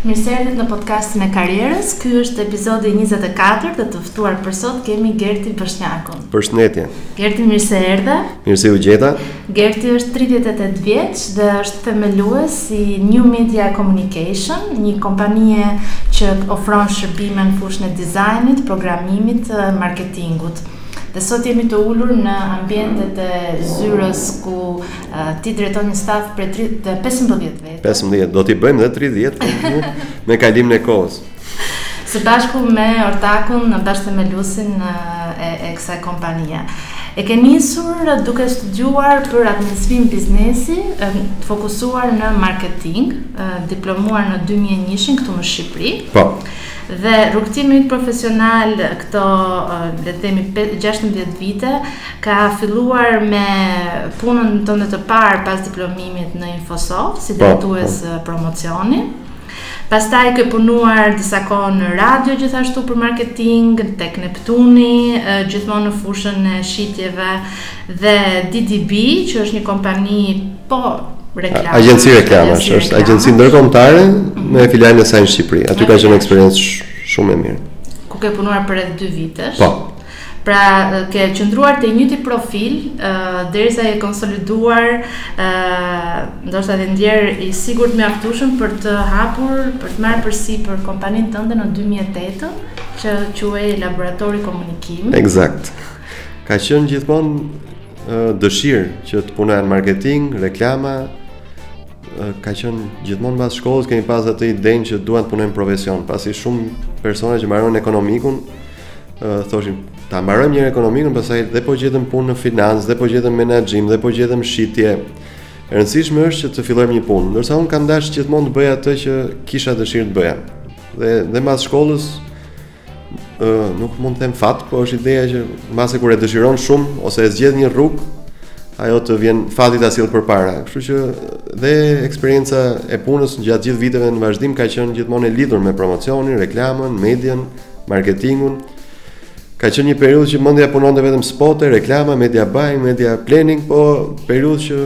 Mirë se erdhët në podcastin e karrierës. Ky është epizodi 24 dhe të ftuar për sot kemi Gerti Boshnjakun. Përshëndetje. Gerti, mirë se erdhe. Mirë se ju gjeta. Gerti është tridhjetë e tetë vjeç dhe është themelues i New Media Communication, një kompani që ofron shërbime në fushën e dizajnit, programimit, marketingut. Dhe sot jemi të ulur në ambientet e zyrës ku ti drejton një staf prej pesëmbëdhjetë vetësh. Pesëmbëdhjetë, do t'i bëjmë dhe tridhjetë me kalimin e kohës. Së bashku me ortakun, bashkëthemeluesin e, e kësaj kompanie. E ke nisur duke studiuar për administrim biznesi, të fokusuar në marketing, diplomuar në 2001-shin këtu në Shqipëri. Po. Dhe rrugëtimi yt profesional këto, le të themi 16 vite, ka filluar me punën tënde të parë pas diplomimit në Infosoft si po, drejtues po. promocioni. Pastaj ke punuar disa kohë në radio gjithashtu për marketing tek Neptuni, gjithmonë në fushën e shitjeve dhe DDB, që është një kompani po reklamë. Agjenci reklamash, është agjenci ndërkombëtare me filialin e saj në Shqipëri. Aty ka qenë eksperiencë shumë e mirë. Ku ke punuar për rreth 2 vitesh? Po. Pra ke qëndruar te njëjti profil derisa je konsoliduar, ë ndoshta dhe ndier i sigurt mjaftueshëm për të hapur, për të marrë përsipër kompaninë tënde në 2008 që quhej Laboratori i Komunikimit. Eksakt. Ka qenë gjithmonë dëshirë që të punoja në marketing, reklama, ka qenë gjithmonë pas shkollës kemi pas atë idenë që donim të punojmë profesion, pasi shumë persona që mbaronin ekonomikun thoshin ta mbarojmë një ekonomik, pastaj dhe po gjetëm punë në financë, dhe po gjetëm menaxhim, dhe po gjetëm shitje. E rëndësishme është që të fillojmë një punë, ndërsa unë kam dashur gjithmonë të bëja atë që kisha dëshirë të bëja. Dhe dhe pas shkollës ë uh, nuk mund të them fat, por është ideja që mbase kur e dëshiron shumë ose e zgjedh një rrugë, ajo të vjen fati ta sjell përpara. Kështu që dhe eksperienca e punës gjatë gjithë viteve në vazhdim ka qenë gjithmonë e lidhur me promocionin, reklamën, median, marketingun. Ka qenë një periudhë që mendja punonte vetëm spote, reklama, media buying, media planning, po periudhë që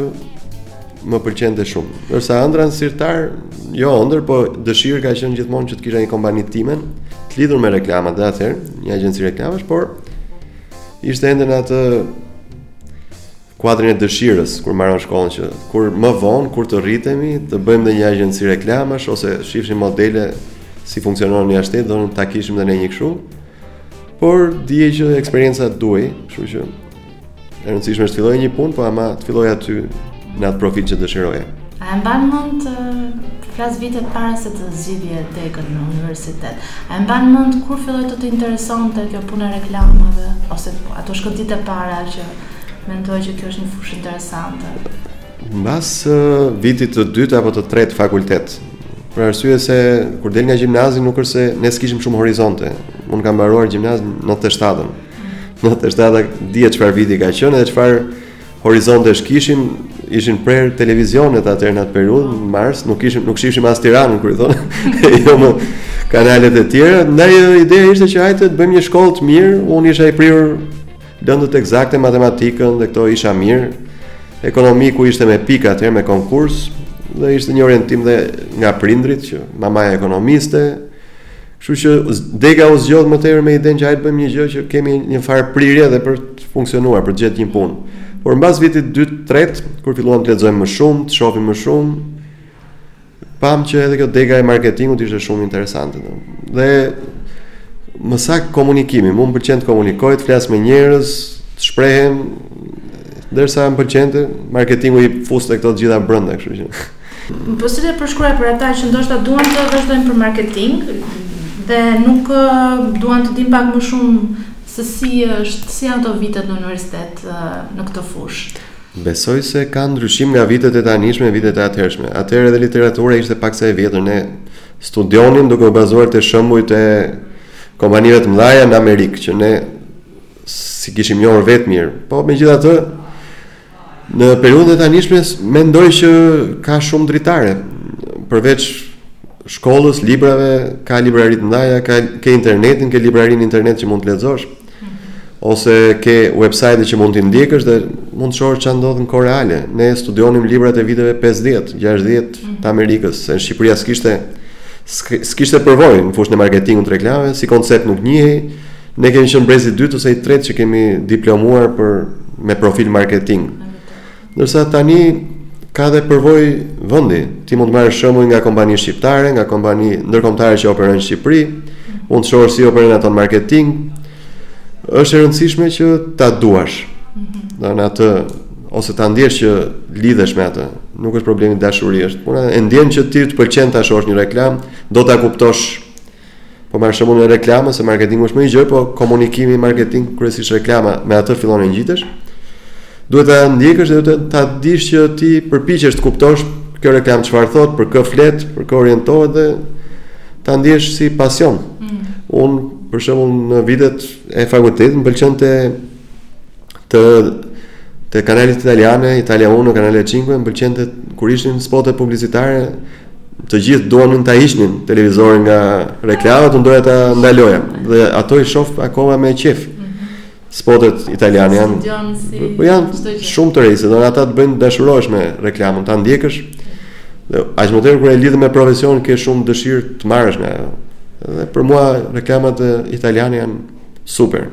më pëlqente shumë. Ndërsa ëndrra në sirtar, jo ëndërr, po dëshirë ka qenë gjithmonë që të kisha një kompani timen, të lidhur me reklamat dhe atëherë, një agjenci reklamash, por ishte ende në atë kuadrin e dëshirës kur mbaron shkollën që kur më vonë kur të rritemi të bëjmë ndonjë agjenci reklamash ose shifshim modele si funksionon jashtë do ta kishim dhe ne një kështu. Por dihej që eksperienca duhej, kështu që e rëndësishme ishte të filloje një punë, po ama të filloje aty në atë profil që dëshiroje. A e mban mend të flas vitet para se të zgjidhje degën në universitet. A e mban mend kur filloi të të interesonte kjo puna e reklamave ose ato shkëndijat e para që Mendoje që kjo është një fushë interesante. Mbas vitit të dytë apo të tretë fakultet, për arsye se kur del nga gjimnazi nuk është se ne s'kishim shumë horizonte. Unë kam mbaruar gjimnazin në 97-ën. 97-a dihet çfarë viti ka qenë dhe çfarë horizontesh kishim, ishin prerë televizionet atëherë në atë periudhë, në mars, nuk kishim nuk shihshim as Tiranën kur i thonë. jo më kanalet e tjera. Ndaj ideja ishte që hajt të bëjmë një shkollë të mirë, unë isha i prirur Lëndët eksakte matematikën dhe këto isha mirë. Ekonomiku ishte me pikë atëherë me konkurs dhe ishte një orientim dhe nga prindrit që mamaja ekonomiste. Kështu që dega u zgjodh më tepër me idenë që hajt të bëjmë një gjë që kemi një farë prirje dhe për të funksionuar, për të gjetë një punë. Por mbas vitit 2-3, kur filluam të lexojmë më shumë, të shohim më shumë, Pamë që edhe kjo dega e marketingut ishte shumë interesante. Dhe më saktë komunikimi, mua më pëlqente të komunikoj, të flas me njerëz, të shprehem, ndërsa më pëlqente marketingu i fuste këto të gjitha brenda, kështu që. Po si do i përshkruaje për ata që ndoshta duan të vazhdojnë për marketing dhe nuk duan të dinë pak më shumë se si është, si janë ato vitet në universitet në këtë fushë. Besoj se ka ndryshim nga vitet e tanishme e vitet e atëhershme. Atëherë edhe literatura ishte paksa e vjetër. Ne studionim duke u bazuar te shembujt e kompanive të mëdha në Amerikë që ne s'i kishim njohur vetë mirë. Po megjithatë në periudhën e tanishme mendoj që ka shumë dritare. Përveç shkollës, librave, ka librari të mëdha, ka ke internetin, ke librari në internet që mund të lexosh. ose ke website që mund t'i ndjekësh dhe mund të shohësh çfarë ndodh në kohë reale. Ne studionim librat e viteve 50, 60 mhm. të Amerikës, se në Shqipëri s'kishte s'kishte përvojë në fushën e marketingut të reklamave, si koncept nuk njihej. Ne kemi qenë brezi i dytë ose i tretë që kemi diplomuar për me profil marketing. Ndërsa tani ka dhe përvojë vendi. Ti mund të marrësh shembuj nga kompani shqiptare, nga kompani ndërkombëtare që operojnë në Shqipëri, mund të shohësh si operojnë ato në marketing. Është e rëndësishme që ta duash. Do mhm. në atë ose ta ndjesh që lidhesh me atë. Nuk është problemi dashuri, është puna e ndjen që ti të pëlqen ta shohësh një reklamë, do ta kuptosh Po marr shembullin e reklamës, se marketingu është më i gjerë, po komunikimi marketing kryesisht reklama, me atë fillon e ngjitesh. Duhet ta ndjekësh dhe duhet ta dish që ti përpiqesh të kuptosh kjo reklamë çfarë thotë, për kë flet, për kë orientohet dhe ta ndjesh si pasion. Mm. Un për shembull në vitet e fakultetit më pëlqente te te kanalet italiane, Italia 1, Kanale 5, më pëlqente kur ishin spote publicitare, të gjithë duanin ta hiqnin televizorin nga reklama, unë doja ta ndaloja. Dhe ato i shoh akoma me qejf. Mhm. Spotet italiane janë si po janë shumë të rëndë, dhe ata të bëjnë të dashurohesh me reklamën, ta ndjekësh. Dhe aq më tepër kur e lidh me profesion ke shumë dëshirë të marrësh nga ajo. Dhe për mua reklamat italiane janë super.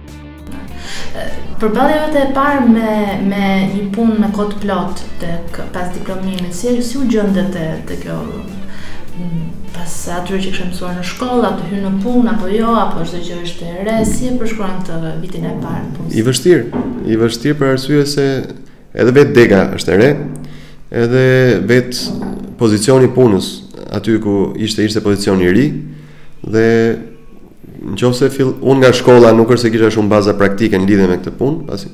Përballja jote e parë me me një punë me kohë të plotë tek pas diplomimit, si si u gjende te te kjo pas atyre që kishe mësuar në shkollë, apo hyn në punë apo jo, apo çdo gjë është e re, si e përshkruan ti vitin e parë në punë? I vështirë, i vështirë për arsye se edhe vetë dega është e re, edhe vetë pozicioni punës aty ku ishte ishte pozicioni i ri dhe Në qoftë se fill, unë nga shkolla nuk është se kisha shumë baza praktike në lidhje me këtë punë, pasi,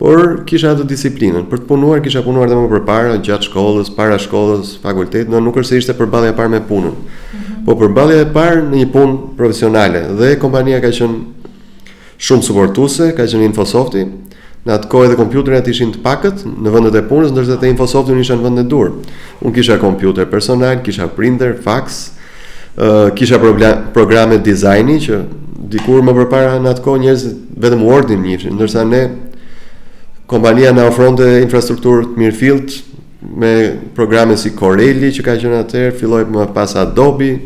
por kisha atë disiplinën. Për të punuar, kisha punuar dhe më përpara, gjatë shkollës, para shkollës, fakultet, në nuk është se ishte përballja e parë me punën. Mm -hmm. Po përballja e parë në një punë profesionale, dhe kompania ka qenë shumë suportuese, ka qenë Infosofti, Në atë kohë edhe kompjuterat ishin të pakët në vendet e punës, ndërsa te Infosoft unë isha në vendin e duhur. Unë kisha kompjuter personal, kisha printer, faks, ë kisha programe dizajni që dikur më përpara në atë kohë njerëzit vetëm Wordin njihnin, ndërsa ne kompania na ofronte infrastrukturë të mirëfilltë me programe si Coreli që ka qenë atëherë, filloi më pas Adobe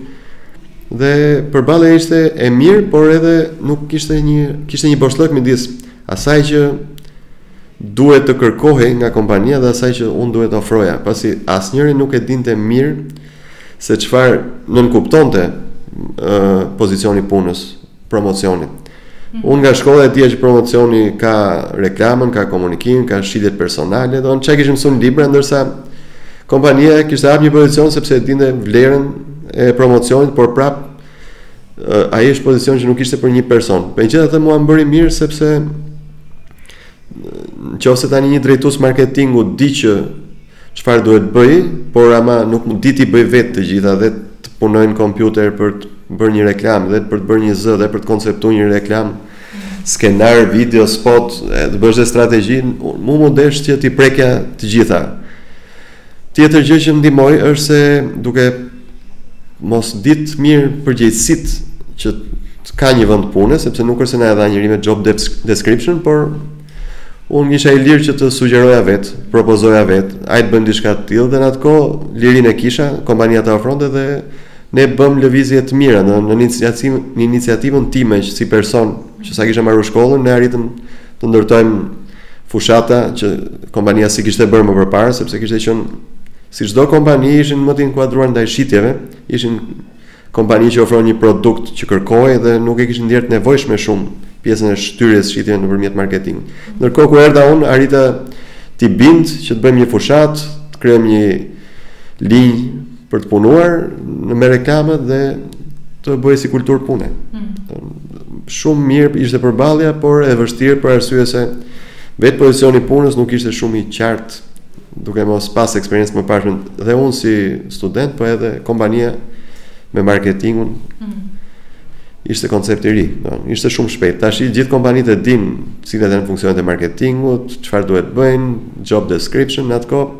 dhe përballja ishte e mirë, por edhe nuk kishte një kishte një boshllëk midis asaj që duhet të kërkohej nga kompania dhe asaj që unë duhet të ofroja, pasi asnjëri nuk e dinte mirë se çfarë nënkuptonte uh, pozicioni punës, promocionit. Mhm. Unë nga shkolla e dija që promocioni ka reklamën, ka komunikimin, ka shitjet personale, domethënë ça kisha mësu në libra, ndërsa kompania kishte hap një pozicion sepse e dinte vlerën e promocionit, por prapë Ai është pozicion që nuk ishte për një person. Megjithatë mua më bëri mirë sepse në qoftë se tani një drejtues marketingu di që çfarë duhet të bëjë, por ama nuk mund t'i bëjë vetë të gjitha dhe të punojë në kompjuter për të bërë një reklamë dhe për të bërë një zë dhe për të konceptu një reklamë skenar, video, spot, të bësh dhe strategjinë, mu m'u desh që t'i prekja të gjitha. Tjetër gjë që ndihmoi është se duke mos dit mirë përgjegjësitë që ka një vend pune, sepse nuk është se na e dha njeri me job description, por unë isha i lirë që të sugjeroja vetë, propozoja vetë, hajt të bëjmë diçka të tillë dhe në atë kohë lirinë e kisha, kompania ta ofronte dhe ne bëmë lëvizje të mira në në iniciativën, në iniciativën time që si person, që sa kisha maru shkollën, ne arritëm të ndërtojmë fushata që kompania s'i kishte bërë më përpara, sepse kishte qenë, si çdo kompani, ishin më të inkuadruar ndaj shitjeve, ishin kompani që ofron një produkt që kërkohej dhe nuk e kishin ndier të nevojshme shumë pjesën e shtyrjes së shitjeve nëpërmjet marketingut. Ndërkohë kur erdha unë, arrita t'i bind që të bëjmë një fushatë, të krijojmë një linjë, për të punuar në me reklamat dhe ta bëjë si kulturë pune. Hmm. Shumë mirë ishte përballja, por e vështirë për arsye se vetë pozicioni i punës nuk ishte shumë i qartë, duke mos pas eksperiencë më parë dhe unë si student, po edhe kompania me marketingun. Hmm. Ishte koncept i ri, do. Ishte shumë shpejt. Tashi gjithë kompanitë e dinë cilat janë funksionet e marketingut, çfarë duhet të bëjnë, job description në atë kohë.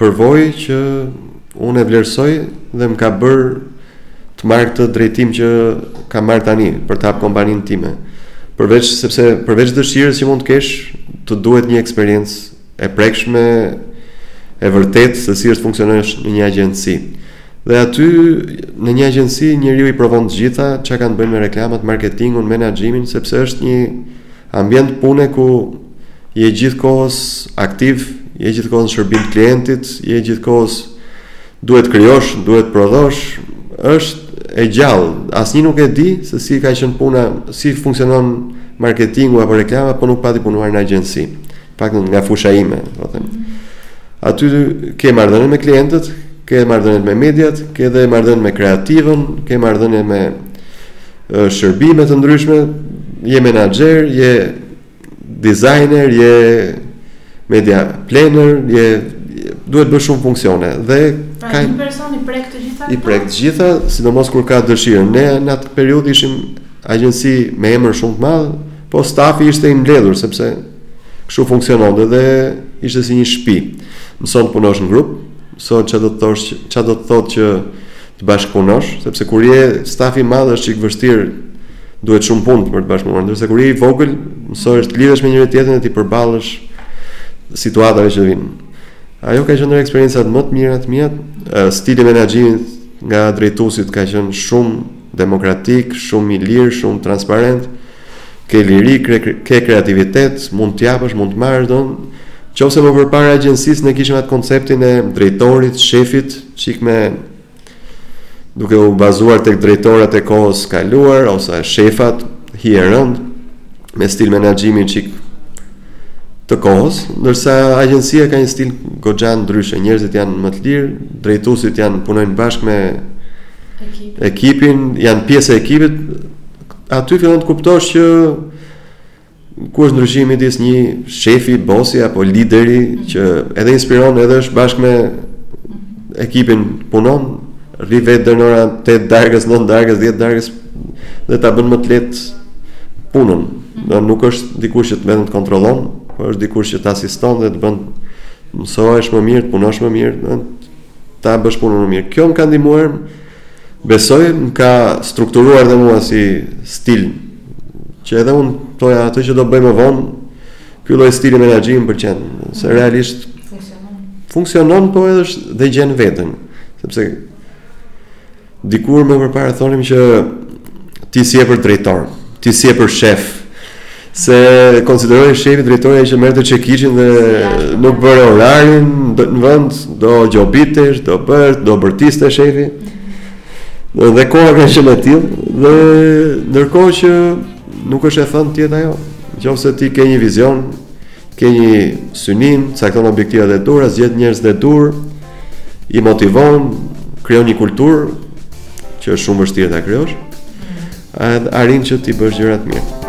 përvojë që unë e vlerësoj dhe më ka bërë të marr këtë drejtim që kam marrë tani për të hap kompaninë time. Përveç sepse përveç dëshirës që mund të kesh, të duhet një eksperiencë e prekshme e vërtetë se si është të funksionosh në një agjenci. Dhe aty në një agjenci njeriu i provon të gjitha ça kanë të bëjnë me reklamat, marketingun, menaxhimin, sepse është një ambient pune ku je gjithë kohës aktiv, je gjithë kohës në shërbim të klientit, je gjithë kohës duhet të krijosh, duhet prodhosh, është e gjallë. Asnjë nuk e di se si ka qenë puna, si funksionon marketingu apo reklama, po nuk pati punuar në agjenci. Pak nga fusha ime, po them. Aty ke marrëdhënie me klientët, ke marrëdhënie me mediat, ke edhe marrëdhënie me kreativën, ke marrëdhënie me shërbime të ndryshme, je menaxher, je Dizajner, je media planner, je duhet të bësh shumë funksione dhe pra, ka një person i prek të gjitha i prek të gjitha, sidomos kur ka dëshirë. Ne në atë periudhë ishim agjenci me emër shumë të madh, po stafi ishte i mbledhur sepse kështu funksiononte dhe ishte si një shtëpi. Mëson të punosh në grup, Mëson ça do të thotë që ça do të thotë që të bashkëpunosh, sepse kur je staf i madh është çik vështirë duhet shumë punë për të bashkëpunuar, ndërsa kur je i vogël, mësohesh të lidhesh me njëri-tjetrin dhe t'u përballesh situatave që vijnë. Ajo ka qenë ndër eksperiencat më të mira të mia, stili i menaxhimit nga drejtuesit ka qenë shumë demokratik, shumë i lirë, shumë transparent, ke liri, ke kreativitet, mund të japësh, mund të marrësh, domethënë, qoftë se më përpara agjencisë ne kishim atë konceptin e drejtorit, shefit, çik më duke u bazuar tek drejtorat e kohës kaluar ose shefat hijerëndë, me stil menaxhimi çik të kohës, ndërsa agjencia ka një stil goxha ndryshe. Njerëzit janë më të lirë, drejtuesit janë punojnë bashkë me ekipin, ekipin janë pjesë e ekipit. Aty fillon të kuptosh që ku është ndryshimi midis një shefi, bosi apo lideri që edhe inspiron edhe është bashkë me ekipin punon, rri vetë deri në orën 8 darkës, 9 darkës, 10 darkës, dhe ta bën më të lehtë punën. Do nuk është dikush që të vetëm të kontrollon, por është dikush që të asiston dhe të bën të mësohesh më mirë, të punosh më mirë, të ta bësh punën më mirë. Kjo më ka ndihmuar besoj më ka strukturuar dhe mua si stil që edhe unë kuptoja atë që do bëj më vonë ky lloj stili menaxhimi më pëlqen se mhm. realisht funksionon funksionon po edhe dhe gjen veten sepse Dikur më përpara thonim që ti s'je për drejtor, ti s'je për shef, se konsiderohej shefi drejtori që merrte çekishin dhe nuk bëre orarin në vend, do gjobitesh, do bërt, do bërtiste shefi. Dhe koha ka qenë e tillë dhe ndërkohë që nuk është e thënë të jetë ajo. Nëqoftëse ti ke një vizion, ke një synim, cakton objektivat e duhura, zgjedh njerëzit e duhur, i motivon, krijon një kulturë që është shumë vështirë ta krijosh. Edhe arrin që t'i bësh gjërat mirë.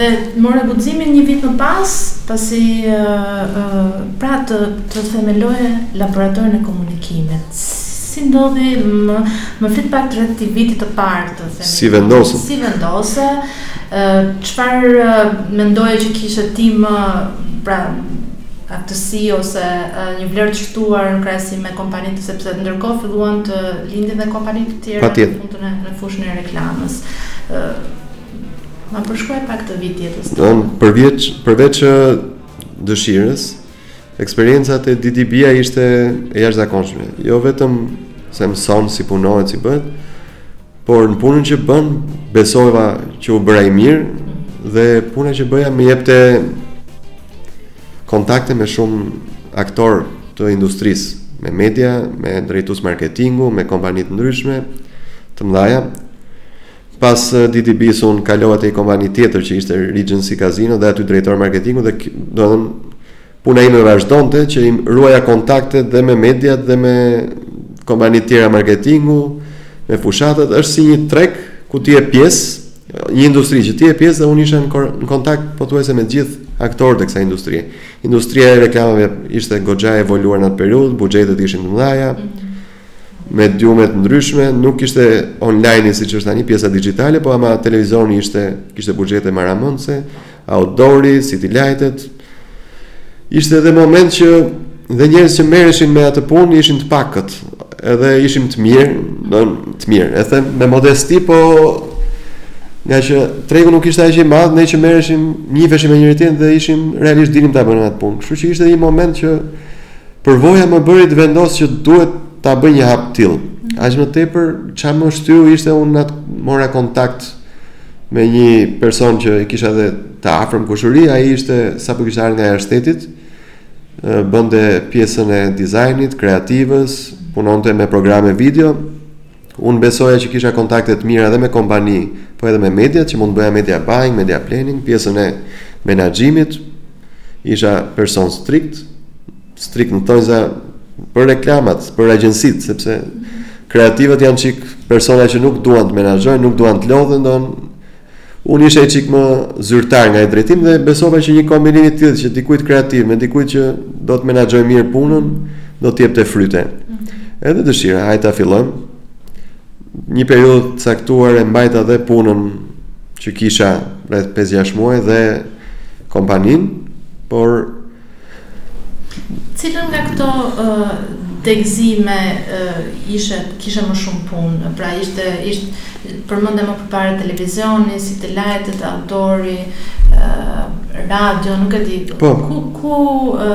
Dhe more guximin një vit më pas, pasi pra të të themeloje laboratorin e komunikimit. Si ndodhi më më flit pak rreth këtij viti të parë të themi. Si vendose? Si vendose? Çfarë mendoje që kishe ti më pra aftësi ose një vlerë të shtuar në krahasim me kompanitë sepse ndërkohë filluan të lindin dhe kompani të tjera. Patjetër. në fushën e reklamës. Ë Ma përshkruaj pak këtë vit të jetës tënde. Unë përveç përveç dëshirës, eksperienca te DDB-a ishte e jashtëzakonshme. Jo vetëm se mëson si punohet, si bëhet, por në punën që bën, besova që u bëra i mirë dhe puna që bëja më jepte kontakte me shumë aktor të industrisë, me media, me drejtues marketingu, me kompani të ndryshme, të mdhaja. Pas eh, DDB-së unë kalova te një kompani tjetër që ishte Regency Casino dhe aty drejtor marketingu dhe do dhe puna ime vazhdonte që i ruaja kontaktet dhe me mediat dhe me kompani të tjera marketingu, me fushatët, është si një treg ku ti je pjesë, Një industri që ti je pjesë dhe unë isha në kontakt pothuajse me të gjithë aktorët e kësaj industrie. Industria e reklamave ishte goxha e evoluar në atë periudhë, buxhetet ishin të mdhaja. Mediume të ndryshme, nuk ishte online siç është tani pjesa dixhitale, po ama televizioni ishte kishte buxhete marramendëse, Outdoor-i, city light-et. Ishte edhe moment që dhe njerëz që merreshin me atë punë ishin të pakët, edhe ishim të mirë, do të mirë. E them me modesti, po ngaqë tregu nuk ishte aq i madh, ne që merreshim, njiheshim me njëri-tjetrin dhe ishim realisht dinim ta bënim atë punë. Kështu që ishte një moment që përvoja më bëri të vendos që duhet ta bëj një hap të tillë. Aq më tepër, çfarë më shtyu ishte unë atë mora kontakt me një person që e kisha dhe të afërm kushuri, ai ishte sapo kishte ardhur nga jashtë shtetit, bënte pjesën e dizajnit, kreativës, punonte me programe video, unë besoja që kisha kontakte të mira dhe me kompani, po edhe me mediat, që mund të bëja media buying, media planning, pjesën e menaxhimit, isha person strikt, strikt në thonjza për reklamat, për agjensitë, sepse kreativët janë çik persona që nuk duan të menaxhojnë, nuk duan të lodhen, don unë isha çik më zyrtar nga ai drejtim dhe besova që një kombinim i tillë që dikujt kreativ me dikujt që do të menaxhojë mirë punën, do të jepte fryte. Mhm. Edhe dëshira, hajde ta fillojmë. Një periudhë të caktuar e mbajta dhe punën që kisha rreth 5-6 muaj dhe kompaninë, por Cila nga këto degëzime ishe kishe më shumë punë? Pra ishte ishte përmende më përpara televizionin, city light-et, outdoori, radio, nuk e di. Po. Ku ku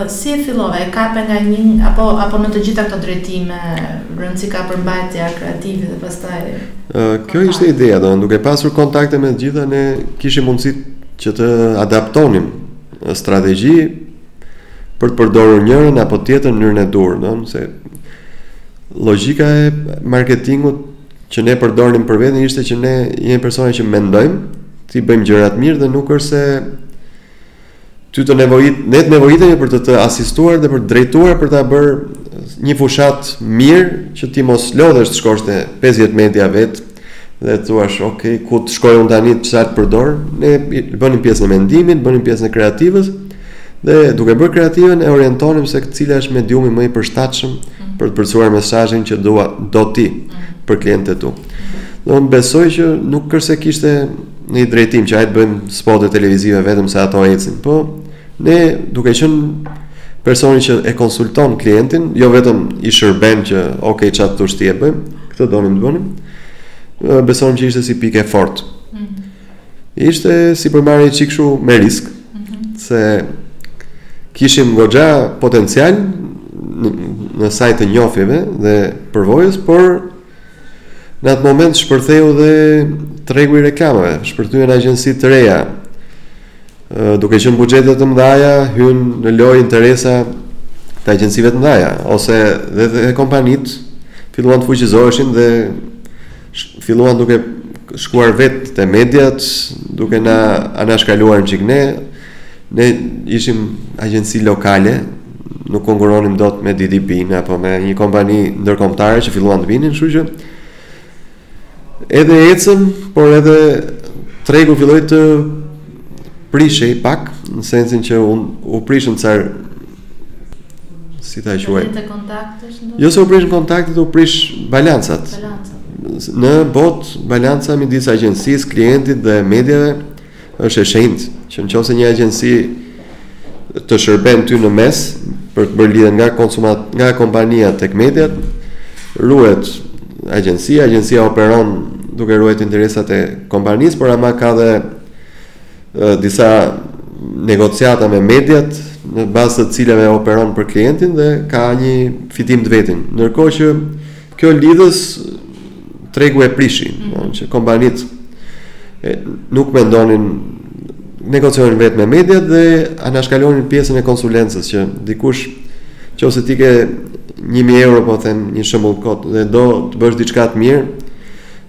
si e fillove? E kape nga një apo apo në të gjitha këto drejtime rëndësi ka përmbajtja kreative dhe pastaj Kjo ishte ideja, domethënë duke pasur kontakte me të gjitha ne kishim mundësi që të adaptonim strategji për të përdorur njërën apo tjetrën në mënyrën e duhur, do në se logika e marketingut që ne përdornim për veten ishte që ne jemi persona që mendojmë, t'i bëjmë gjërat mirë dhe nuk është se ty të nevojit, ne të nevojitemi për të të asistuar dhe për të drejtuar për ta bërë një fushatë mirë që ti mos lodhesh të shkosh te 50 media vetë dhe thuash, ok, ku të shkoj unë tani çfarë të përdor? Ne bënim pjesën e mendimit, bënim pjesën e kreativës dhe duke bërë kreativën e orientonim se cili është mediumi më i përshtatshëm mhm. për të përçuar mesazhin që dua do ti mhm. për klientët e tu. Do të besoj që nuk kërkesë kishte në një drejtim që hajt të bëjmë spote televizive vetëm se ato ecin, po Ne duke qenë personi që e konsulton klientin, jo vetëm i shërben që ok ça të duash ti e bëjmë, këtë donim të bënim. Besonim që ishte si pikë e fortë. Mm -hmm. Ishte sipërmarrje çik kështu me risk, mm -hmm. se kishim goxha potencial në, në sajë të njofjeve dhe përvojës, por Në atë moment shpërtheu dhe tregu i reklamave, shpërthyen agjenci të reja. Duke qenë buxhete të mëdha, hynë në lojë interesa të agjencive të mëdha ose dhe dhe kompanitë filluan të fuqizoheshin dhe filluan duke shkuar vetë te mediat, duke na anashkaluar çik ne. Ne ishim agjenci lokale, nuk konkuronim dot me DDB-në apo me një kompani ndërkombëtare që filluan të vinin, kështu që edhe ecëm, por edhe tregu filloi të prishej pak në sensin që un u prishën ca si ta quaj. Jo se u prishën kontaktet, u prish balancat. Balancat. Në botë balanca midis agjencisë, klientit dhe mediave Është e shenjtë që në qoftë se një agjenci të shërben ty në mes për të bërë lidhjen nga konsumat nga kompania tek mediat, ruhet agjencia, agjencia operon duke ruajtur interesat e kompanisë, por ama ka dhe disa negociata me mediat në bazë të të cilave operon për klientin dhe ka një fitim të vetin. Ndërkohë që Këtë lidhje tregu e prishi, mm -hmm. që kompanitë e, nuk mendonin negocionin vetë me mediat dhe anashkalonin pjesën e konsulencës që dikush qoftë se ti ke 1000 euro po them një shembull kot dhe do të bësh diçka të mirë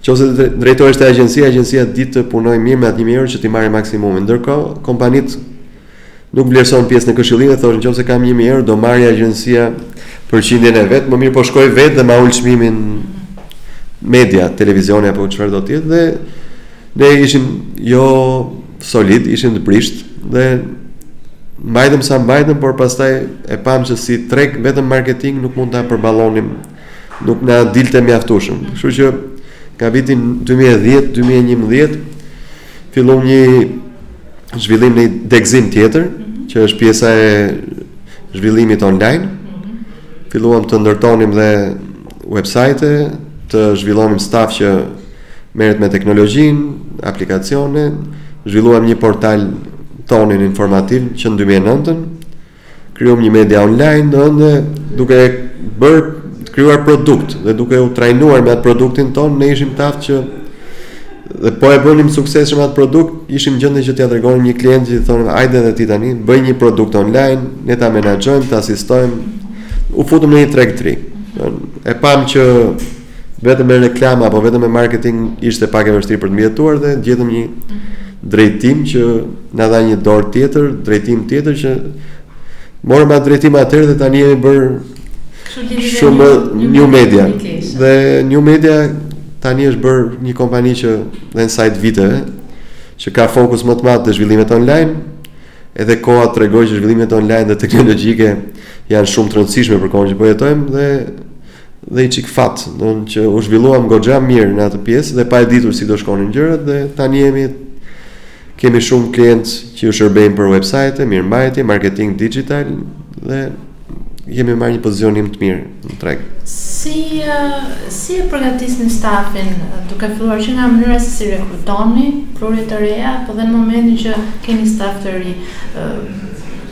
qoftë se drejtohesh te agjencia agjencia di të punojë mirë me atë 1000 euro që t'i marrë maksimumin ndërkohë kompanitë Nuk vlerësonin pjesën e këshillimit dhe thoshin qoftë se kam një mijë euro do marrë agjencia përqindjen e vet, më mirë po shkoj vetë dhe ma ul çmimin media, televizioni apo çfarëdo të jetë dhe ne ishim jo solidë, ishim të brishtë dhe mbajtëm sa mbajtëm, por pastaj e pamë që si treg vetëm marketing nuk mund ta përballonim nuk na dilte mjaftueshëm. Kështu që nga viti 2010-2011 filluam një zhvillim në degëzim tjetër, që është pjesa e zhvillimit online. Filluam të ndërtonim dhe website, të zhvillonim staf që merret me teknologjinë, aplikacione, zhvilluam një portal tonin informativ që në 2009-ën, Krijuam një media online, edhe duke bërë krijuar produkt dhe duke u trajnuar me atë produktin tonë, ne ishim të aftë që dhe po e bënim suksesshëm atë produkt, ishim gjendje që t'ia tregonim një klient që t'i thonim, "Hajde edhe ti tani, bëj një produkt online, ne ta menaxhojmë, ta asistojmë." U futëm në një treg të ri. E pamë që Vetëm me reklama apo vetëm me marketing ishte pak e vështirë për të mbijetuar dhe gjetëm një drejtim që na dha një dorë tjetër, drejtim tjetër që morëm atë drejtim atëherë dhe tani jemi bërë shumë New Media. Dhe New Media tani është bërë një kompani që dhe në sajë të viteve, që ka fokus më të madh te zhvillimet online, edhe koha tregoi që zhvillimet online dhe teknologjike janë shumë të rëndësishme për kohën që po jetojmë dhe dhe i çik fat, do të thonë që u zhvilluam goxha mirë në atë pjesë dhe pa e ditur si do shkonin gjërat dhe tani jemi kemi shumë klientë që ju shërbejmë për website, mirëmbajtje, marketing digital dhe jemi marrë një pozicionim të mirë në treg. Si si e përgatisni stafin duke filluar që nga mënyra se si rekrutoni prurje të reja, po dhe në momentin që keni staf të ri,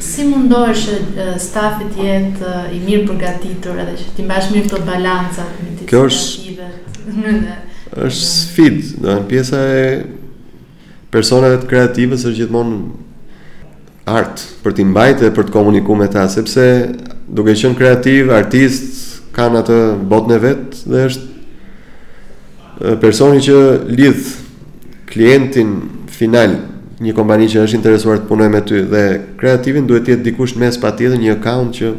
Si mundohesh që stafi të jetë i mirëpërgatitur edhe që t'i mbash mirë këto balancat me ti? Kjo është është sfidë, do të pjesa e personave të kreatives është gjithmonë art për t'i mbajtë dhe për të komunikuar me ta, sepse duke qenë kreativ, artistë kanë atë botën e vet dhe është personi që lidh klientin final, një kompani që është interesuar të punojë me ty dhe kreativin duhet të jetë dikush në mes patjetër një account që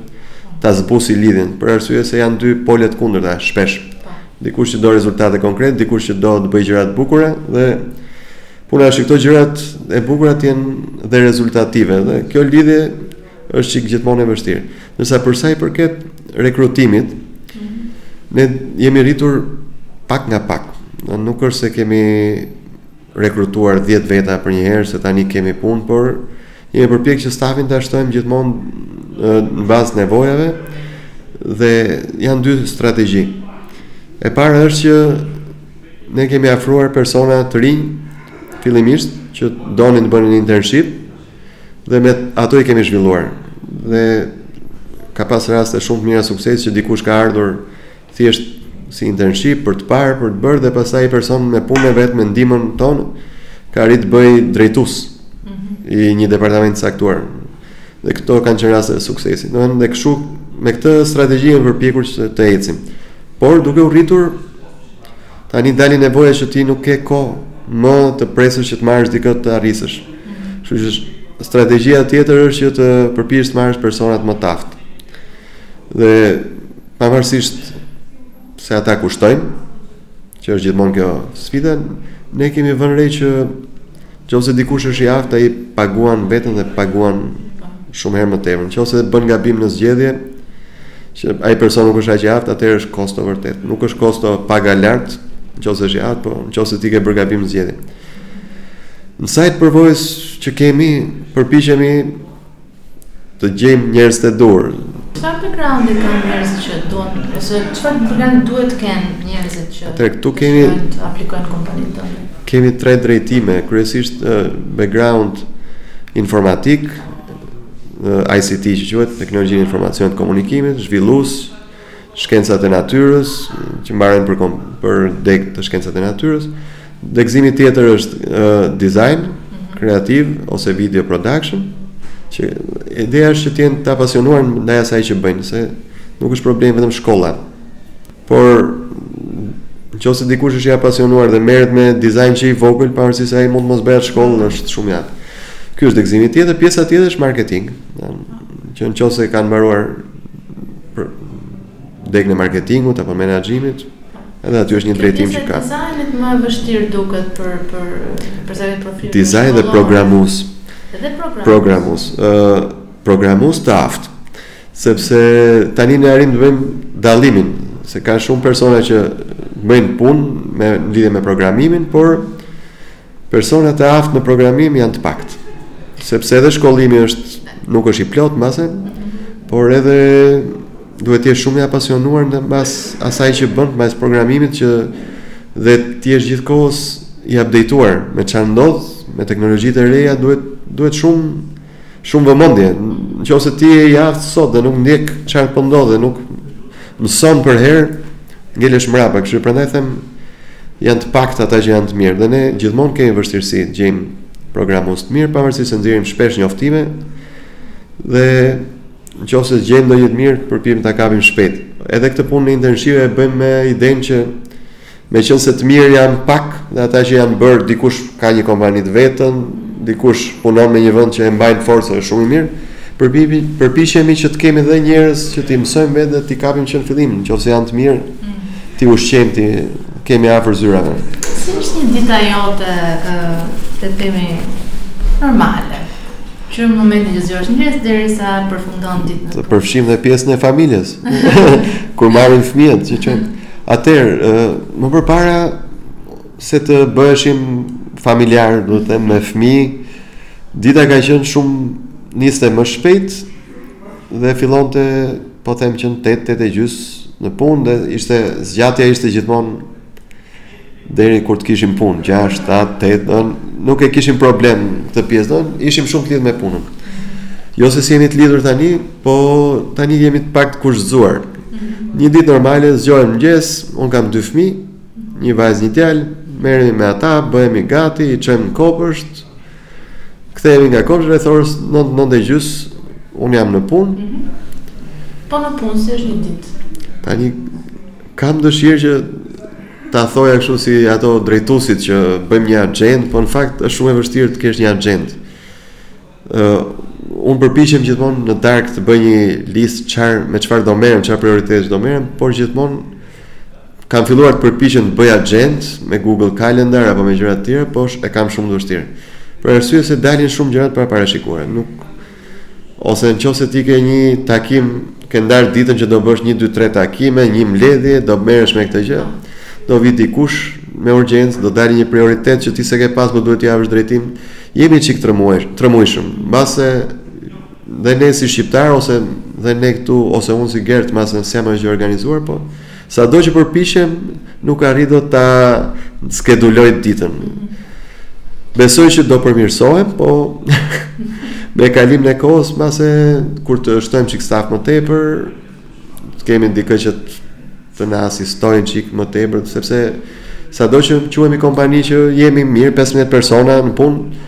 ta zbusi lidhjen, për arsye se janë dy pole të kundërta shpesh. Dikush që do rezultate konkrete, dikush që do të bëjë gjëra të bukura dhe puna është që këto gjërat e bukura të jenë dhe rezultative dhe kjo lidhje është çik gjithmonë e vështirë. Ndërsa për sa i përket rekrutimit, mm -hmm. ne jemi rritur pak nga pak. Ne nuk është se kemi rekrutuar 10 veta për një herë se tani kemi punë, por jemi përpjekë që stafin ta shtojmë gjithmonë në bazë të nevojave dhe janë dy strategji. E para është që ne kemi afruar persona të rinj fillimisht që donin të bënin internship, Dhe me ato i kemi zhvilluar. Dhe ka pas raste shumë të mira suksesi që dikush ka ardhur thjesht si internship për të parë, për të bërë dhe pastaj ai person me punën e vet me ndihmën tonë ka arrit të bëhet drejtues mm -hmm. i një departamenti të caktuar. Dhe këto kanë qenë raste suksesi. Domethënë ne kështu me këtë strategji jemi përpjekur që të ecim. Por duke u rritur tani dalin nevoja që ti nuk ke kohë më të presësh që të marrësh dikë ta rrisësh. Kështu që strategjia tjetër është që të përpiqesh të marrësh personat më të aftë. Dhe pavarësisht se ata kushtojnë, që është gjithmonë kjo sfida, ne kemi vënë re që në qoftë se dikush është i aftë, ai paguan veten dhe paguan shumë herë më tepër. Në qoftë se bën gabim në zgjedhje, që ai person nuk është aq i aftë, atëherë është kosto vërtet. Nuk është kosto paga e lartë, në qoftë se është i aftë, po në qoftë se ti ke bërë gabim në zgjedhje. Në sajë të përvojës që kemi, përpiqemi të gjejmë njerëzit e duhur. Çfarë background-i kanë njerëzit që duan ose çfarë background duhet të kenë njerëzit që Atëherë këtu kemi të aplikojnë kompaninë tonë? Kemi tre drejtime, kryesisht background informatik, ICT që quhet, teknologji e informacionit të komunikimit, zhvillues, Shkencat e natyrës, që mbarojnë për kom, për degët e shkencat e natyrës. Degëzimi tjetër është uh, design, mhm. kreativ ose video production, që ideja është që të jenë të apasionuar ndaj asaj që bëjnë, se nuk është problem vetëm shkolla. Por në qoftë se dikush është i apasionuar dhe merret me dizajn që i vogël, pavarësisht se ai mund të mos e bëjë shkollën, mm. është shumë i aftë. Ky është degëzimi tjetër, pjesa tjetër është marketing. Që në qoftë se kanë mbaruar degën e marketingut apo menaxhimit, edhe aty është një drejtim që ka. Dizajni më e vështirë duket për për profil. Dizajn dhe programues. Dhe programues. Programues, ë uh, programues të aftë. Sepse tani ne arrim të bëjmë dallimin, se ka shumë persona që bëjnë punë në lidhje me programimin, por Personat e aftë në programim janë të paktë, sepse edhe shkollimi është nuk është i plotë mbase, por edhe duhet të jesh shumë i apasionuar mbas asaj që bën, mbas programimit që dhe të jesh gjithë kohës i updateuar me ça ndodh, me teknologjitë e reja, duhet duhet shumë Shumë vëmendje, në qoftë se ti je i aftë sot dhe nuk ndjek çfarë po ndodh dhe nuk mëson përherë, ngelesh mbrapa, kështu që prandaj them janë të paktë ata që janë të mirë dhe ne gjithmonë kemi vështirësi të gjejmë programues të mirë, pavarësisht se nxjerrim shpesh njoftime dhe në qoftë se gjejmë ndonjë të mirë, përpiqemi ta kapim shpejt. Edhe këtë punën e internship e bëjmë me idenë që Meqënëse të mirë janë pak dhe ata që janë bërë dikush ka një kompani të vetën, dikush punon në një vend që e mbajnë fort se është shumë i mirë, përpiqemi që të kemi dhe njerëz që t'i mësojmë vetë dhe t'i kapim që në fillim, në qoftë se janë të mirë, mm. t'i ushqejmë t'i kemi afër zyrave. Si është një dita jote të themi normale? Që në momentin që zgjohesh në mëngjes derisa përfundon ditën. Të përfshijmë dhe pjesën e familjes. Kur marrin fëmijët, që çojmë. Atëherë, më përpara se të bëheshim familjarë, domethënë me fëmijë, dita ka qenë shumë niste më shpejt dhe fillonte po them që në 8 8 e gjys në punë dhe ishte zgjatja ishte gjithmonë Deri kur të kishim punë, 6, 7, 8, domethënë nuk e kishim problem këtë pjesë, domethënë ishim shumë të lidhur me punën. Jo se s'jemi të lidhur tani, po tani jemi të pak të kushtëzuar. Mhm. Një ditë normale zgjohem në mëngjes, un kam dy fëmijë, një vajzë, një djalë, merremi me ata, bëhemi gati, i çojmë në kopsht, Kthehemi nga kopshti rreth orës 9, 9 e gjys, unë jam në punë. Mm -hmm. Po në punë, si është një ditë? Tani, kam dëshirë që ta thoja kështu si ato drejtuesit që bëjnë një axhendë, po në fakt është shumë e vështirë të kesh një axhendë. Ë uh, un përpiqem gjithmonë në darkë të bëj një listë çfarë me çfarë do merrem, çfarë prioritetesh do merrem, por gjithmonë Kam filluar të përpiqem të bëj axhendë me Google Calendar apo me gjëra të tjera, po e kam shumë të vështirë. Për arsye se dalin shumë gjëra të paparashikuara. Nuk ose në qoftë se ti ke një takim, ke ndar ditën që do bësh 1 2 3 takime, një mbledhje, do merresh me këtë gjë, do vi dikush me urgjencë, do dalë një prioritet që ti s'e ke pas, po duhet t'i japësh drejtim. Jemi çik të rrëmujshëm. Mbase Dhe ne si shqiptar ose dhe ne këtu ose unë si Gerti mbase s'jam aq i organizuar, po sado që përpiqem nuk arrij dot ta skeduloj ditën. Besoj që do përmirësohem, po me kalimin e kohës mbase kur të shtojmë çik staf më tepër, të kemi dikë që të na asistojnë çik më tepër sepse sado që quhemi kompani që jemi mirë 15 persona në punë,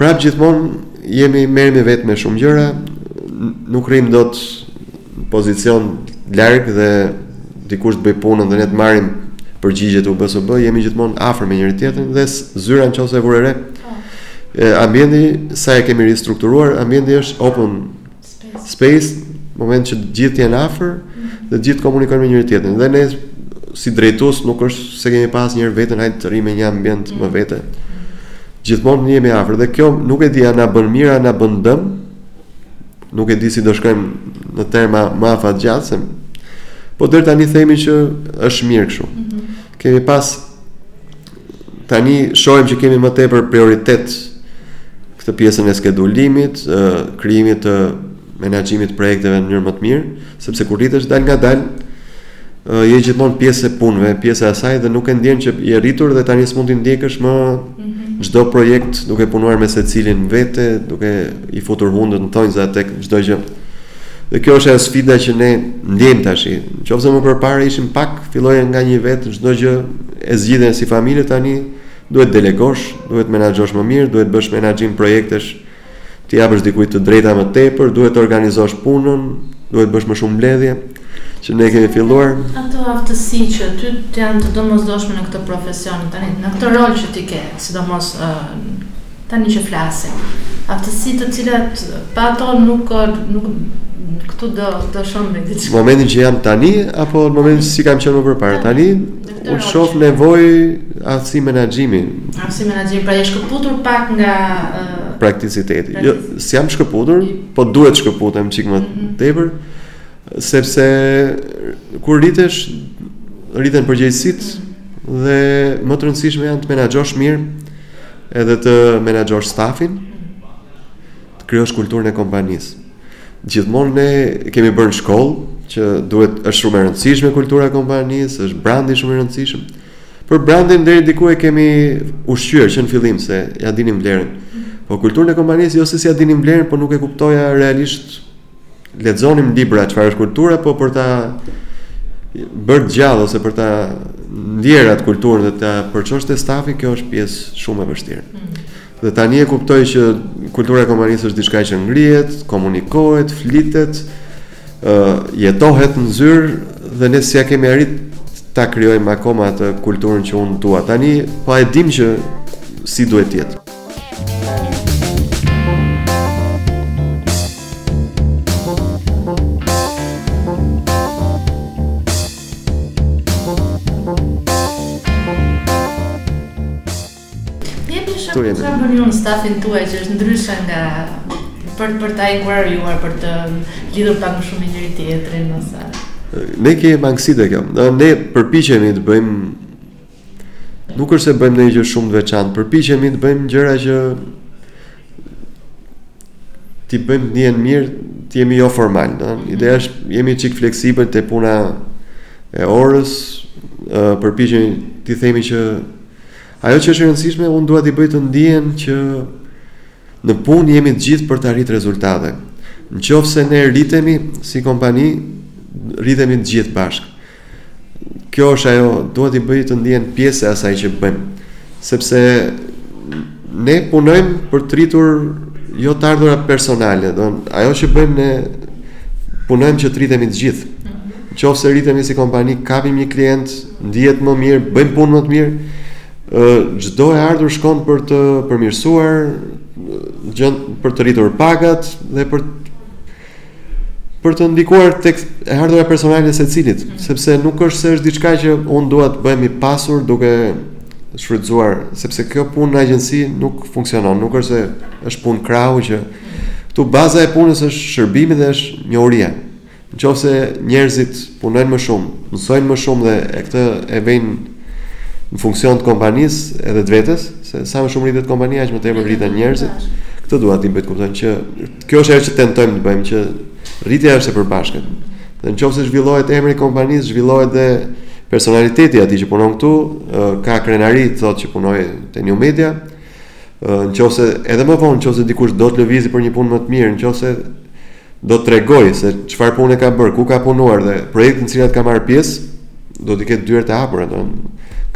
Prap gjithmonë jemi merremi vetë me shumë gjëra, nuk rrim dot pozicion larg dhe dikush të bëj punën dhe ne të marrim përgjigjet u bë s'u bë, jemi gjithmonë afër me njëri-tjetrin dhe zyra në qoftë se e vure re. Po. Ambienti sa e kemi ristrukturuar, ambienti është open space, moment që të gjithë janë afër mm -hmm. dhe të gjithë komunikojnë me njëri-tjetrin dhe ne si drejtues nuk është se kemi pas njëherë veten hajt të rrimë në ambient mm -hmm. më vete gjithmonë jemi afër dhe kjo nuk e di a na bën mirë a na bën dëm nuk e di si do shkojmë në terma më afatgjatë se po deri tani themi që është mirë kështu mm -hmm. kemi pas Tani shohim që kemi më tepër prioritet këtë pjesën e skedulimit, krijimit të menaxhimit të projekteve në mënyrë më të mirë, sepse kur rritesh dalëngadalë, je gjithmonë pjesë e punëve, pjesë e asaj dhe nuk e ndjen që je rritur dhe tani s'mund t'i ndjekësh më mhm. çdo projekt duke punuar me secilin vete, duke i futur hundët në thonjza tek çdo gjë. Dhe kjo është ajo sfida që ne ndjejmë tashi. Qoftë se më përpara ishim pak, filloje nga një vetë çdo gjë zgjidhej si familje tani duhet delegosh, duhet menaxhosh më mirë, duhet bësh menaxhim projektesh, të japësh dikujt të drejta më tepër, duhet të organizosh punën, duhet bësh më shumë mbledhje që ne kemi filluar. Ato aftësi që ty të janë të domosdoshme në këtë profesion tani, në këtë rol që ti ke, sidomos Tani që flasim. Aftësi të cilat pa ato nuk nuk këtu do të shohim me diçka. Momentin që jam tani apo në momentin si kam qenë më përpara tani, unë shoh nevojë aftësi menaxhimi. Aftësi menaxhimi, pra je shkëputur pak nga prakticiteti. Jo, s'jam shkëputur, po duhet shkëputem çik më mhm. tepër. Sepse kur rritesh, rriten përgjegjësitë dhe më të rëndësishme janë të menaxhosh mirë edhe të menaxhosh stafin, të krijosh kulturën e kompanisë. Gjithmonë ne kemi bërë në shkollë që duhet është shumë e rëndësishme kultura e kompanisë, është brandi shumë i rëndësishëm. Për brandin deri diku e kemi ushqyer që në fillim se ia dinim vlerën. Po kulturën e kompanisë jo se s'ia dinim vlerën, po nuk e kuptoja realisht lexonim libra çfarë është kultura, po për ta bërë të gjallë ose për ta ndjerë atë kulturën dhe ta përçosh te stafi, kjo është pjesë shumë e vështirë. Mm. Dhe tani e kuptoj që kultura e kompanisë është diçka që ngrihet, komunikohet, flitet, ë uh, jetohet në zyrë dhe ne s'ia kemi arrit ta krijojmë akoma atë kulturën që unë dua. Tani pa po e dim që si duhet të jetë. Këtu jemi. Çfarë bëni me stafin tuaj që është ndryshe nga për për ta inkurajuar për të lidhur pak më shumë me njëri-tjetrin ose Ne kemi mangësi te kjo. Ne përpiqemi të bëjmë Nuk është se bëjmë ndonjë gjë shumë të veçantë, përpiqemi të bëjmë gjëra që t'i bëjmë të ndihen mirë, të jemi jo formal, do. Ideja mm. është jemi çik fleksibël te puna e orës, përpiqemi t'i themi që ajo që është e rëndësishme, unë dua t'i bëj të ndihen që në punë jemi të gjithë për të arritur rezultate. Në qoftë se ne rritemi si kompani, rritemi të gjithë bashkë. Kjo është ajo, dua t'i bëj të ndihen pjesë e asaj që bëjmë. Sepse ne punojmë për të rritur jo të ardhura personale, do ajo që bëjmë ne punojmë që të rritemi të gjithë. Në qoftë se rritemi si kompani, kapim një klient, ndihet më mirë, bëjmë punë më të mirë, çdo e ardhur shkon për të përmirësuar gjën për të rritur pagat dhe për për të ndikuar tek e ardhura personale e secilit, mm. sepse nuk është se është diçka që unë dua të bëhem i pasur duke shfrytëzuar, sepse kjo punë në agjenci nuk funksionon, nuk është se është punë krahu që këtu baza e punës është shërbimi dhe është njohuria. Në qoftë se njerëzit punojnë më shumë, mësojnë më shumë dhe këtë e vejnë në funksion të kompanisë edhe të vetes, se sa më shumë rritet kompania, aq më tepër rriten njerëzit, këtë dua t'i bëj të kuptojnë që Kjo është ajo që tentojmë të bëjmë që rritja është e përbashkët. Dhe në qoftë se zhvillohet emri i kompanisë, zhvillohet dhe personaliteti i atij që punon këtu, ka krenari të thotë që punoj te New Media, në qoftë se edhe më vonë, në qoftë se dikush do të lëvizi për një punë më të mirë, në qoftë se do të tregojë se çfarë pune ka bërë, ku ka punuar dhe projektet në të cilat ka marrë pjesë, do t'i ketë dyert e hapura do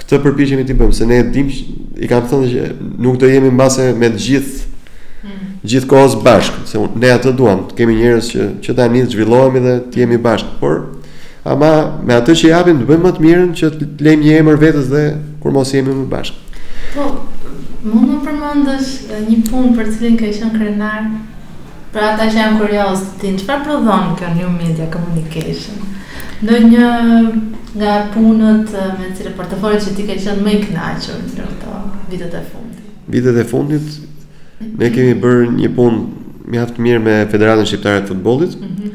këtë përpiqemi t'i bëjmë se ne e dimë i kam thënë që nuk do jemi mbase me të gjithë hmm. gjithë kohës bashkë se ne atë duam të kemi njerëz që që tani të zhvillohemi dhe të jemi bashkë por ama me atë që japim të bëjmë më të mirën që të lejmë një emër vetes dhe kur mos jemi më bashkë po mund të përmendësh një punë për cilën ke qenë krenar Për ata që janë kurioz të dinë çfarë prodhon kjo New Media Communication. Ndonjë nga punët eh, me cilin portofol që ti ke qenë më i kënaqur në këto vitet e fundit. Vitet e fundit ne kemi bërë një punë mjaft të mirë me Federatën Shqiptare të Futbollit. Mm -hmm.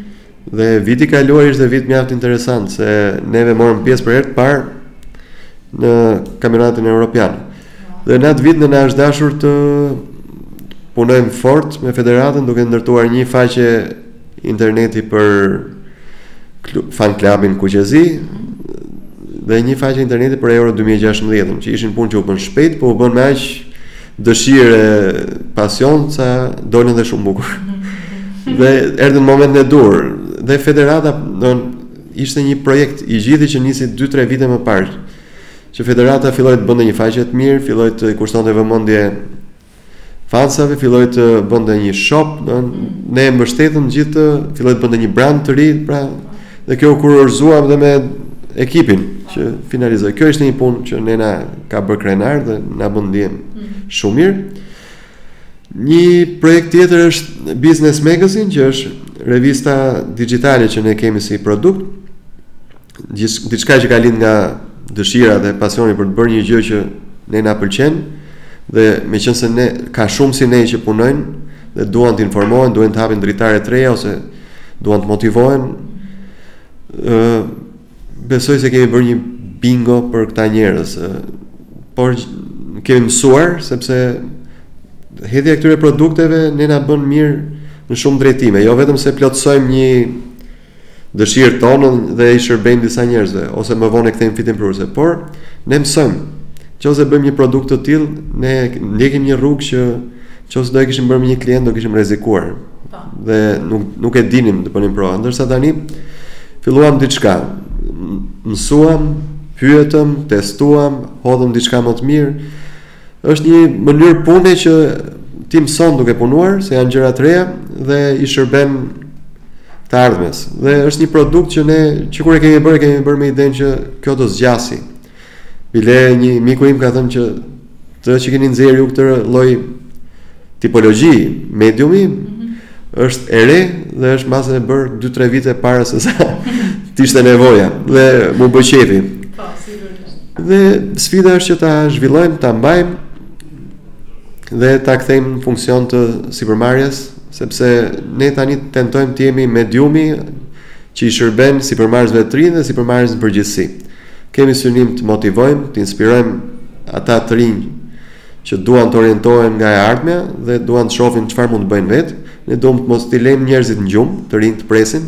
Dhe viti i kaluar ishte vit mjaft interesant se neve morëm pjesë për herë të parë në kampionatin evropian. Dhe në atë vit ne na është dashur të punojmë fort me federatën duke ndërtuar një faqe interneti për fan klubin kuqezi dhe një faqe interneti për Euro 2016 që ishin punë që u bënë shpejt, po u bënë me aq dëshirë e pasion sa dolën dhe shumë bukur. dhe erdhi në momentin e duhur dhe federata do ishte një projekt i gjithi që nisi 2-3 vite më parë. Që federata filloi të bënte një faqe të mirë, filloi t'i kushtonte vëmendje fansave, filloi të bënte një shop, do ne e mbështetëm gjithë, filloi të bënte një brand të ri, pra Dhe kjo u kurorëzua dhe me ekipin që finalizoi. Kjo ishte një punë që ne na ka bërë krenar dhe na bën të ndihemi mhm. shumë mirë. Një projekt tjetër është Business Magazine, që është revista digjitale që ne kemi si produkt. Diçka që ka lind nga dëshira dhe pasioni për të bërë një gjë që ne na pëlqen dhe meqenëse ne, ka shumë si ne që punojnë dhe duan të informohen, duan të hapin dritare të reja ose duan të motivohen. ë Besoj se kemi bërë një bingo për këta njerëz. Por kemi mësuar sepse hedhja e këtyre produkteve ne na bën mirë në shumë drejtime, jo vetëm se plotësojmë një dëshirë tonën dhe i shërbejmë disa njerëzve ose më vonë e kthejmë fitimprurëse, por ne mësojmë. Qoftë se bëjmë një produkt të tillë, ne ndjekim një rrugë që Qoftë se do e kishim bërë me një klient, do kishim rrezikuar. Po. Dhe nuk nuk e dinim të bënim prova, ndërsa tani filluam diçka. Mësuam, pyetëm, testuam, hodhëm diçka më të mirë. Është një mënyrë pune që ti mëson duke punuar, se janë gjëra të reja dhe i shërben të ardhmes. Dhe është një produkt që ne që kur e kemi bërë, e kemi bërë me idenë që kjo do zgjasi. Bile një miku im më ka thënë që kjo që keni nxjerrë ju këtë lloj tipologji mediumi mm -hmm. është e re dhe është mbase e bërë 2-3 vite para se sa të ishte nevoja dhe m'u bë qejfi. Po, sigurisht. Dhe sfida është që ta zhvillojmë, ta mbajmë dhe ta kthejmë në funksion të sipërmarrjes, sepse ne tani tentojmë të jemi mediumi që i shërben sipërmarrësve të rinj dhe sipërmarrjes në përgjithësi. Kemi synim të motivojmë, të inspirojmë ata të rinj që duan të orientohen nga e ardhmja dhe duan të shohin çfarë mund të bëjnë vetë. Ne duam të mos t'i lejmë njerëzit në gjumë, të rinjtë të presin.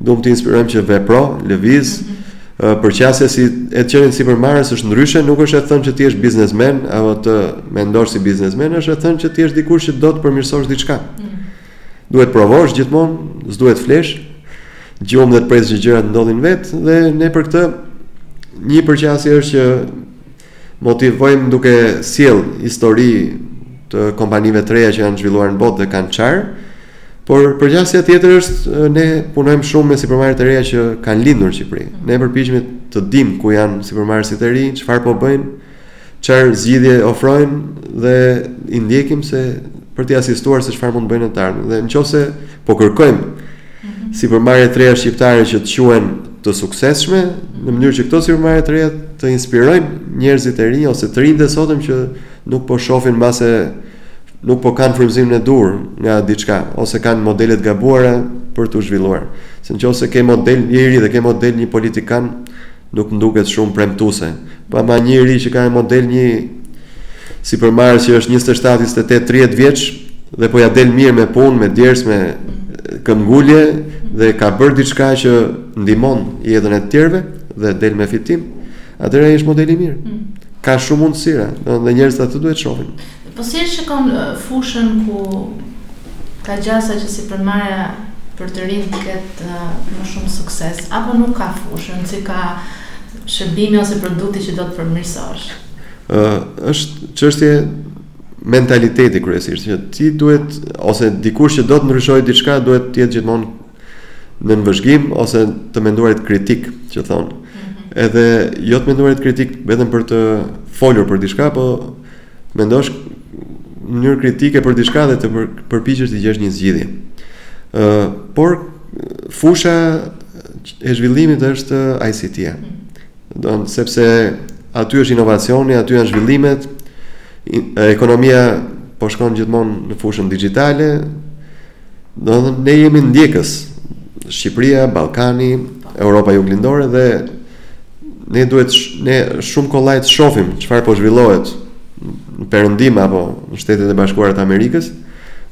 Duam të inspirojmë që vepro, lëviz, mm -hmm përqasja si e të qenit sipërmarrës është ndryshe, nuk është e thënë që të jesh biznesmen apo të mendosh si biznesmen, është e thënë që të jesh dikush që do të përmirësosh diçka. Mm. Duhet të provosh gjithmonë, s'duhet të flesh gjumë dhe të presësh që gjërat të ndodhin vetë dhe ne për këtë një përqasje është që motivojmë duke sjellë histori të kompanive të reja që janë zhvilluar në botë dhe kanë çarë. Por përqasja tjetër është ne punojmë shumë me sipërmarrjet e reja që kanë lindur në Shqipëri. Ne përpiqemi të dimë ku janë sipërmarrësit e rinj, çfarë po bëjnë, Çfarë zgjidhje ofrojnë dhe i ndjekim se për t'i asistuar se çfarë mund të bëjnë në të ardhmen. Dhe në qoftë se po kërkojmë mm -hmm. sipërmarrje të reja shqiptare që të quhen të suksesshme, në mënyrë që këto sipërmarrje të reja të inspirojnë njerëzit e ri ose të rinjtë e sotëm që nuk po shofin mbase nuk po kanë frymëzimin e duhur nga diçka ose kanë modele të gabuara për t'u zhvilluar. Se në qoftë se ke model i ri dhe ke model një politikan, Nuk më duket shumë premtuese. Po ama një i ri që ka model një sipërmarrës që është 27, 28, 30 vjeç dhe po ia del mirë me punë, me djersë, me këmbëngulje dhe ka bërë diçka që ndihmon jetën e të tjerëve dhe del me fitim, atëherë ai është model i mirë. Mm. Ka shumë mundësira, domethënë njerëzit atë duhet të shofin. Po si e shikon fushën ku ka gjasa që sipërmarrja për të rinjtë të ketë më shumë sukses, apo nuk ka fushën, siç ka shërbimi ose produkti që do të përmirësosh? Ë, është çështje mentaliteti kryesisht, që ti duhet ose dikush që do të ndryshojë diçka duhet të jetë gjithmonë nën vëzhgim ose të menduarit kritik që thonë. Mhm. Edhe jo të menduarit kritik vetëm për të folur për diçka, po të mendosh në mënyrë kritike për diçka dhe të përpiqesh t'i gjesh një zgjidhje. Ë, uh, por fusha e zhvillimit është ICT-ja. Mhm. Domethënë sepse aty është inovacioni, aty janë zhvillimet, ekonomia po shkon gjithmonë në fushën dixhitale, Domethënë ne jemi ndjekës. Shqipëria, Ballkani, Europa Juglindore dhe ne duhet ne shumë kollaj të shofim çfarë po zhvillohet në perëndim apo në Shtetet e Bashkuara të Amerikës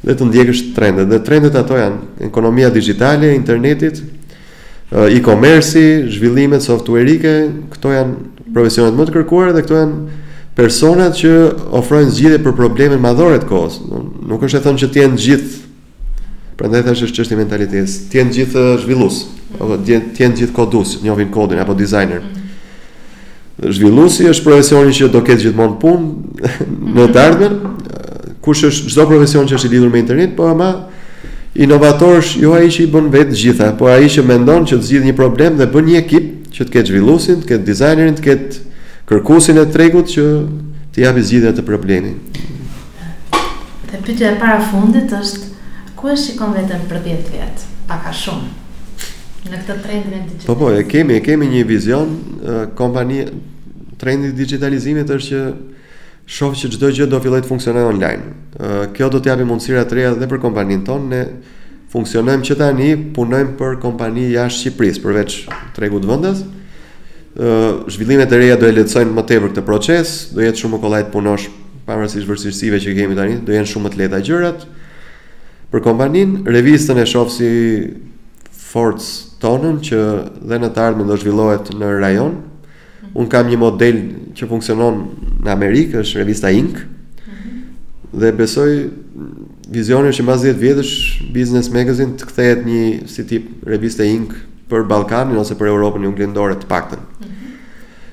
dhe të ndjekësh trendet. Dhe trendet ato janë ekonomia dixhitale, internetit, e-commerce, zhvillimet softuerike, këto janë profesionet më të kërkuara dhe këto janë personat që ofrojnë zgjidhje për problemet madhore të kohës. Nuk është e thënë që të jenë gjithë Prandaj thashë është çështje mentaliteti. Të jenë gjithë zhvillues, apo të jenë gjithë kodues, njofin kodin apo dizajner. Zhvilluesi është profesioni që do ketë gjithmonë punë në të ardhmen. Kështu është çdo profesion që është i lidhur me internet, po ama inovator është jo ai që i bën vetë gjitha, por ai që mendon që të zgjidhë një problem dhe bën një ekip që të ketë zhvilluesin, të ketë dizajnerin, të ketë kërkuesin e tregut që t'i japi zgjidhje atij problemi. Te pyetja e parafundit është Ku e shikon veten për dhjetë vjet? Pak a shumë. Në këtë trendin e digjitalizimit. Po po, e kemi, e kemi një vizion, kompani trendi i digjitalizimit është që shoh që çdo gjë do fillojë të funksionojë online. Kjo do të japë mundësira të reja edhe për kompaninë tonë, ne funksionojmë që tani, punojmë për kompani jashtë Shqipërisë, përveç tregut vendas. Ë zhvillimet e reja do e lehtësojnë më tepër këtë proces, do jetë shumë më kollaj të punosh pavarësisht vështirësive që kemi tani, do jenë shumë më të lehta gjërat. Për kompaninë, revistën e shoh si forcë tonën që dhe në të ardhmen do zhvillohet në rajon. Unë kam një model që funksionon në Amerikë, është revista Inc. Mhm. Dhe besoj vizioni është që mbas 10 vjetësh Business Magazine të kthehet një si tip reviste Inc për Ballkanin ose për Europën Juglindore të paktën. Mhm.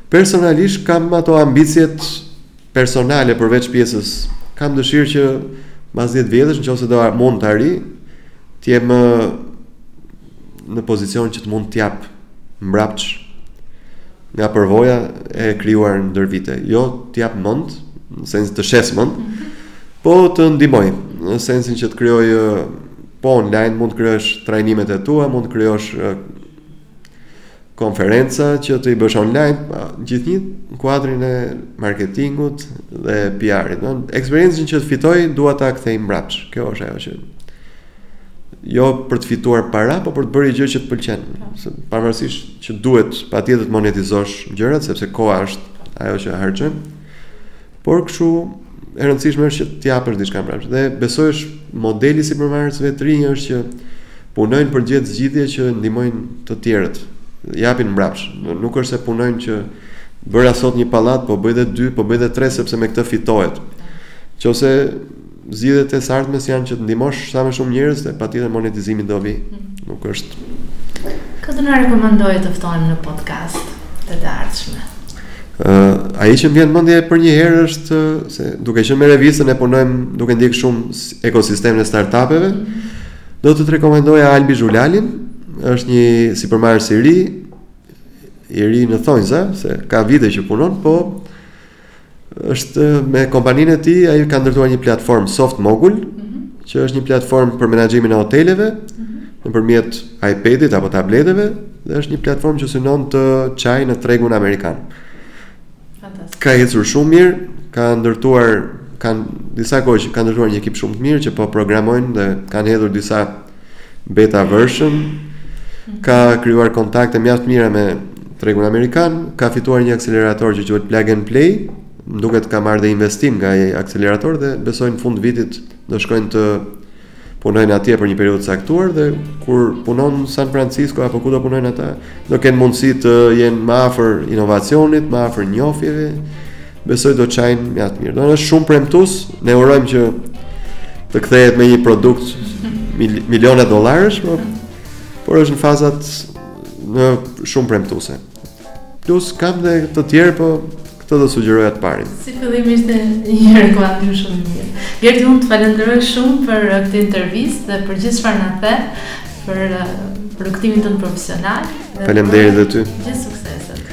Personalisht kam ato ambicjet personale përveç pjesës kam dëshirë që mbas 10 vjetësh në qoftë se do mund të arrij të jem në pozicion që të mund të jap mbrapsh nga përvoja e krijuar ndër vite. Jo të jap mend, në sensin të shes mend, mhm. po të ndihmoj në sensin që të krijoj po online mund të krijosh trajnimet e tua, mund të krijosh konferenca që t'i bësh online, gjithnjë në kuadrin e marketingut dhe PR-it. Eksperiencën që të fitoj dua ta kthej mbrapsh. Kjo është ajo që jo për të fituar para, po për të bërë një gjë që të pëlqen. Se pavarësisht që duhet patjetër të monetizosh gjërat sepse koha është ajo që harxhon. Por kështu e rëndësishme është që të japësh diçka mbrapsht. Dhe besoj është modeli i sipërmarrësve të rinj është që punojnë për gjetë zgjidhje që ndihmojnë të tjerët. Japin mbrapsht. Nuk është se punojnë që bëra sot një pallat, po bëj edhe dy, po bëj edhe tre sepse me këtë fitohet. Qoftë se Zgjidhjet e së ardhmes janë që të ndihmosh sa më shumë njerëz dhe patjetër monetizimi do vi. Nuk është Kë do na rekomandoje të ftojmë në podcastet e ardhshme? Uh, ai që më vjen mendje përnjëherë është se duke qenë me revistën e punojmë duke ndjek shumë ekosistemin e startupeve. Do të të rekomandoja Albi Zhulalin, është një sipërmarrës i ri, i ri në thonjza, se ka vite që punon, po Është me kompaninë e tij, ai ka ndërtuar një platformë Softmogul, mm -hmm. që është një platformë për menaxhimin e hoteleve mm -hmm. nëpërmjet iPad-it apo tableteve dhe është një platformë që synon të çajë në tregun amerikan. Fantastik. Ka ecur shumë mirë, ka ndërtuar kanë disa kohë që kanë ndërtuar një ekip shumë të mirë që po programojnë dhe kanë hedhur disa beta version, ka krijuar kontakte mjaft të mira me tregun amerikan, ka fituar një akselerator që quhet Plug and Play, më duket ka marrë dhe investim nga ai akselerator dhe besoj në fund vitit do shkojnë të punojnë atje për një periudhë të caktuar dhe kur punon në San Francisco apo ku do punojnë ata, do kenë mundësi të jenë më afër inovacionit, më afër njofjeve, Besoj do çajnë mjaft mirë. Do është shumë premtues, ne urojmë që të kthehet me një produkt mil, miliona dollarësh, por por është në fazat shumë premtuese. Plus kam dhe të tjerë, po këtë do sugjeroja të parin. Si fillim ishte një rekomandim shumë i mirë. Gerti, unë të falenderoj shumë për uh, këtë intervistë dhe për gjithë çfarë na the për uh, rrugëtimin tënd profesional. Faleminderit edhe ty. Gjithë sukseset.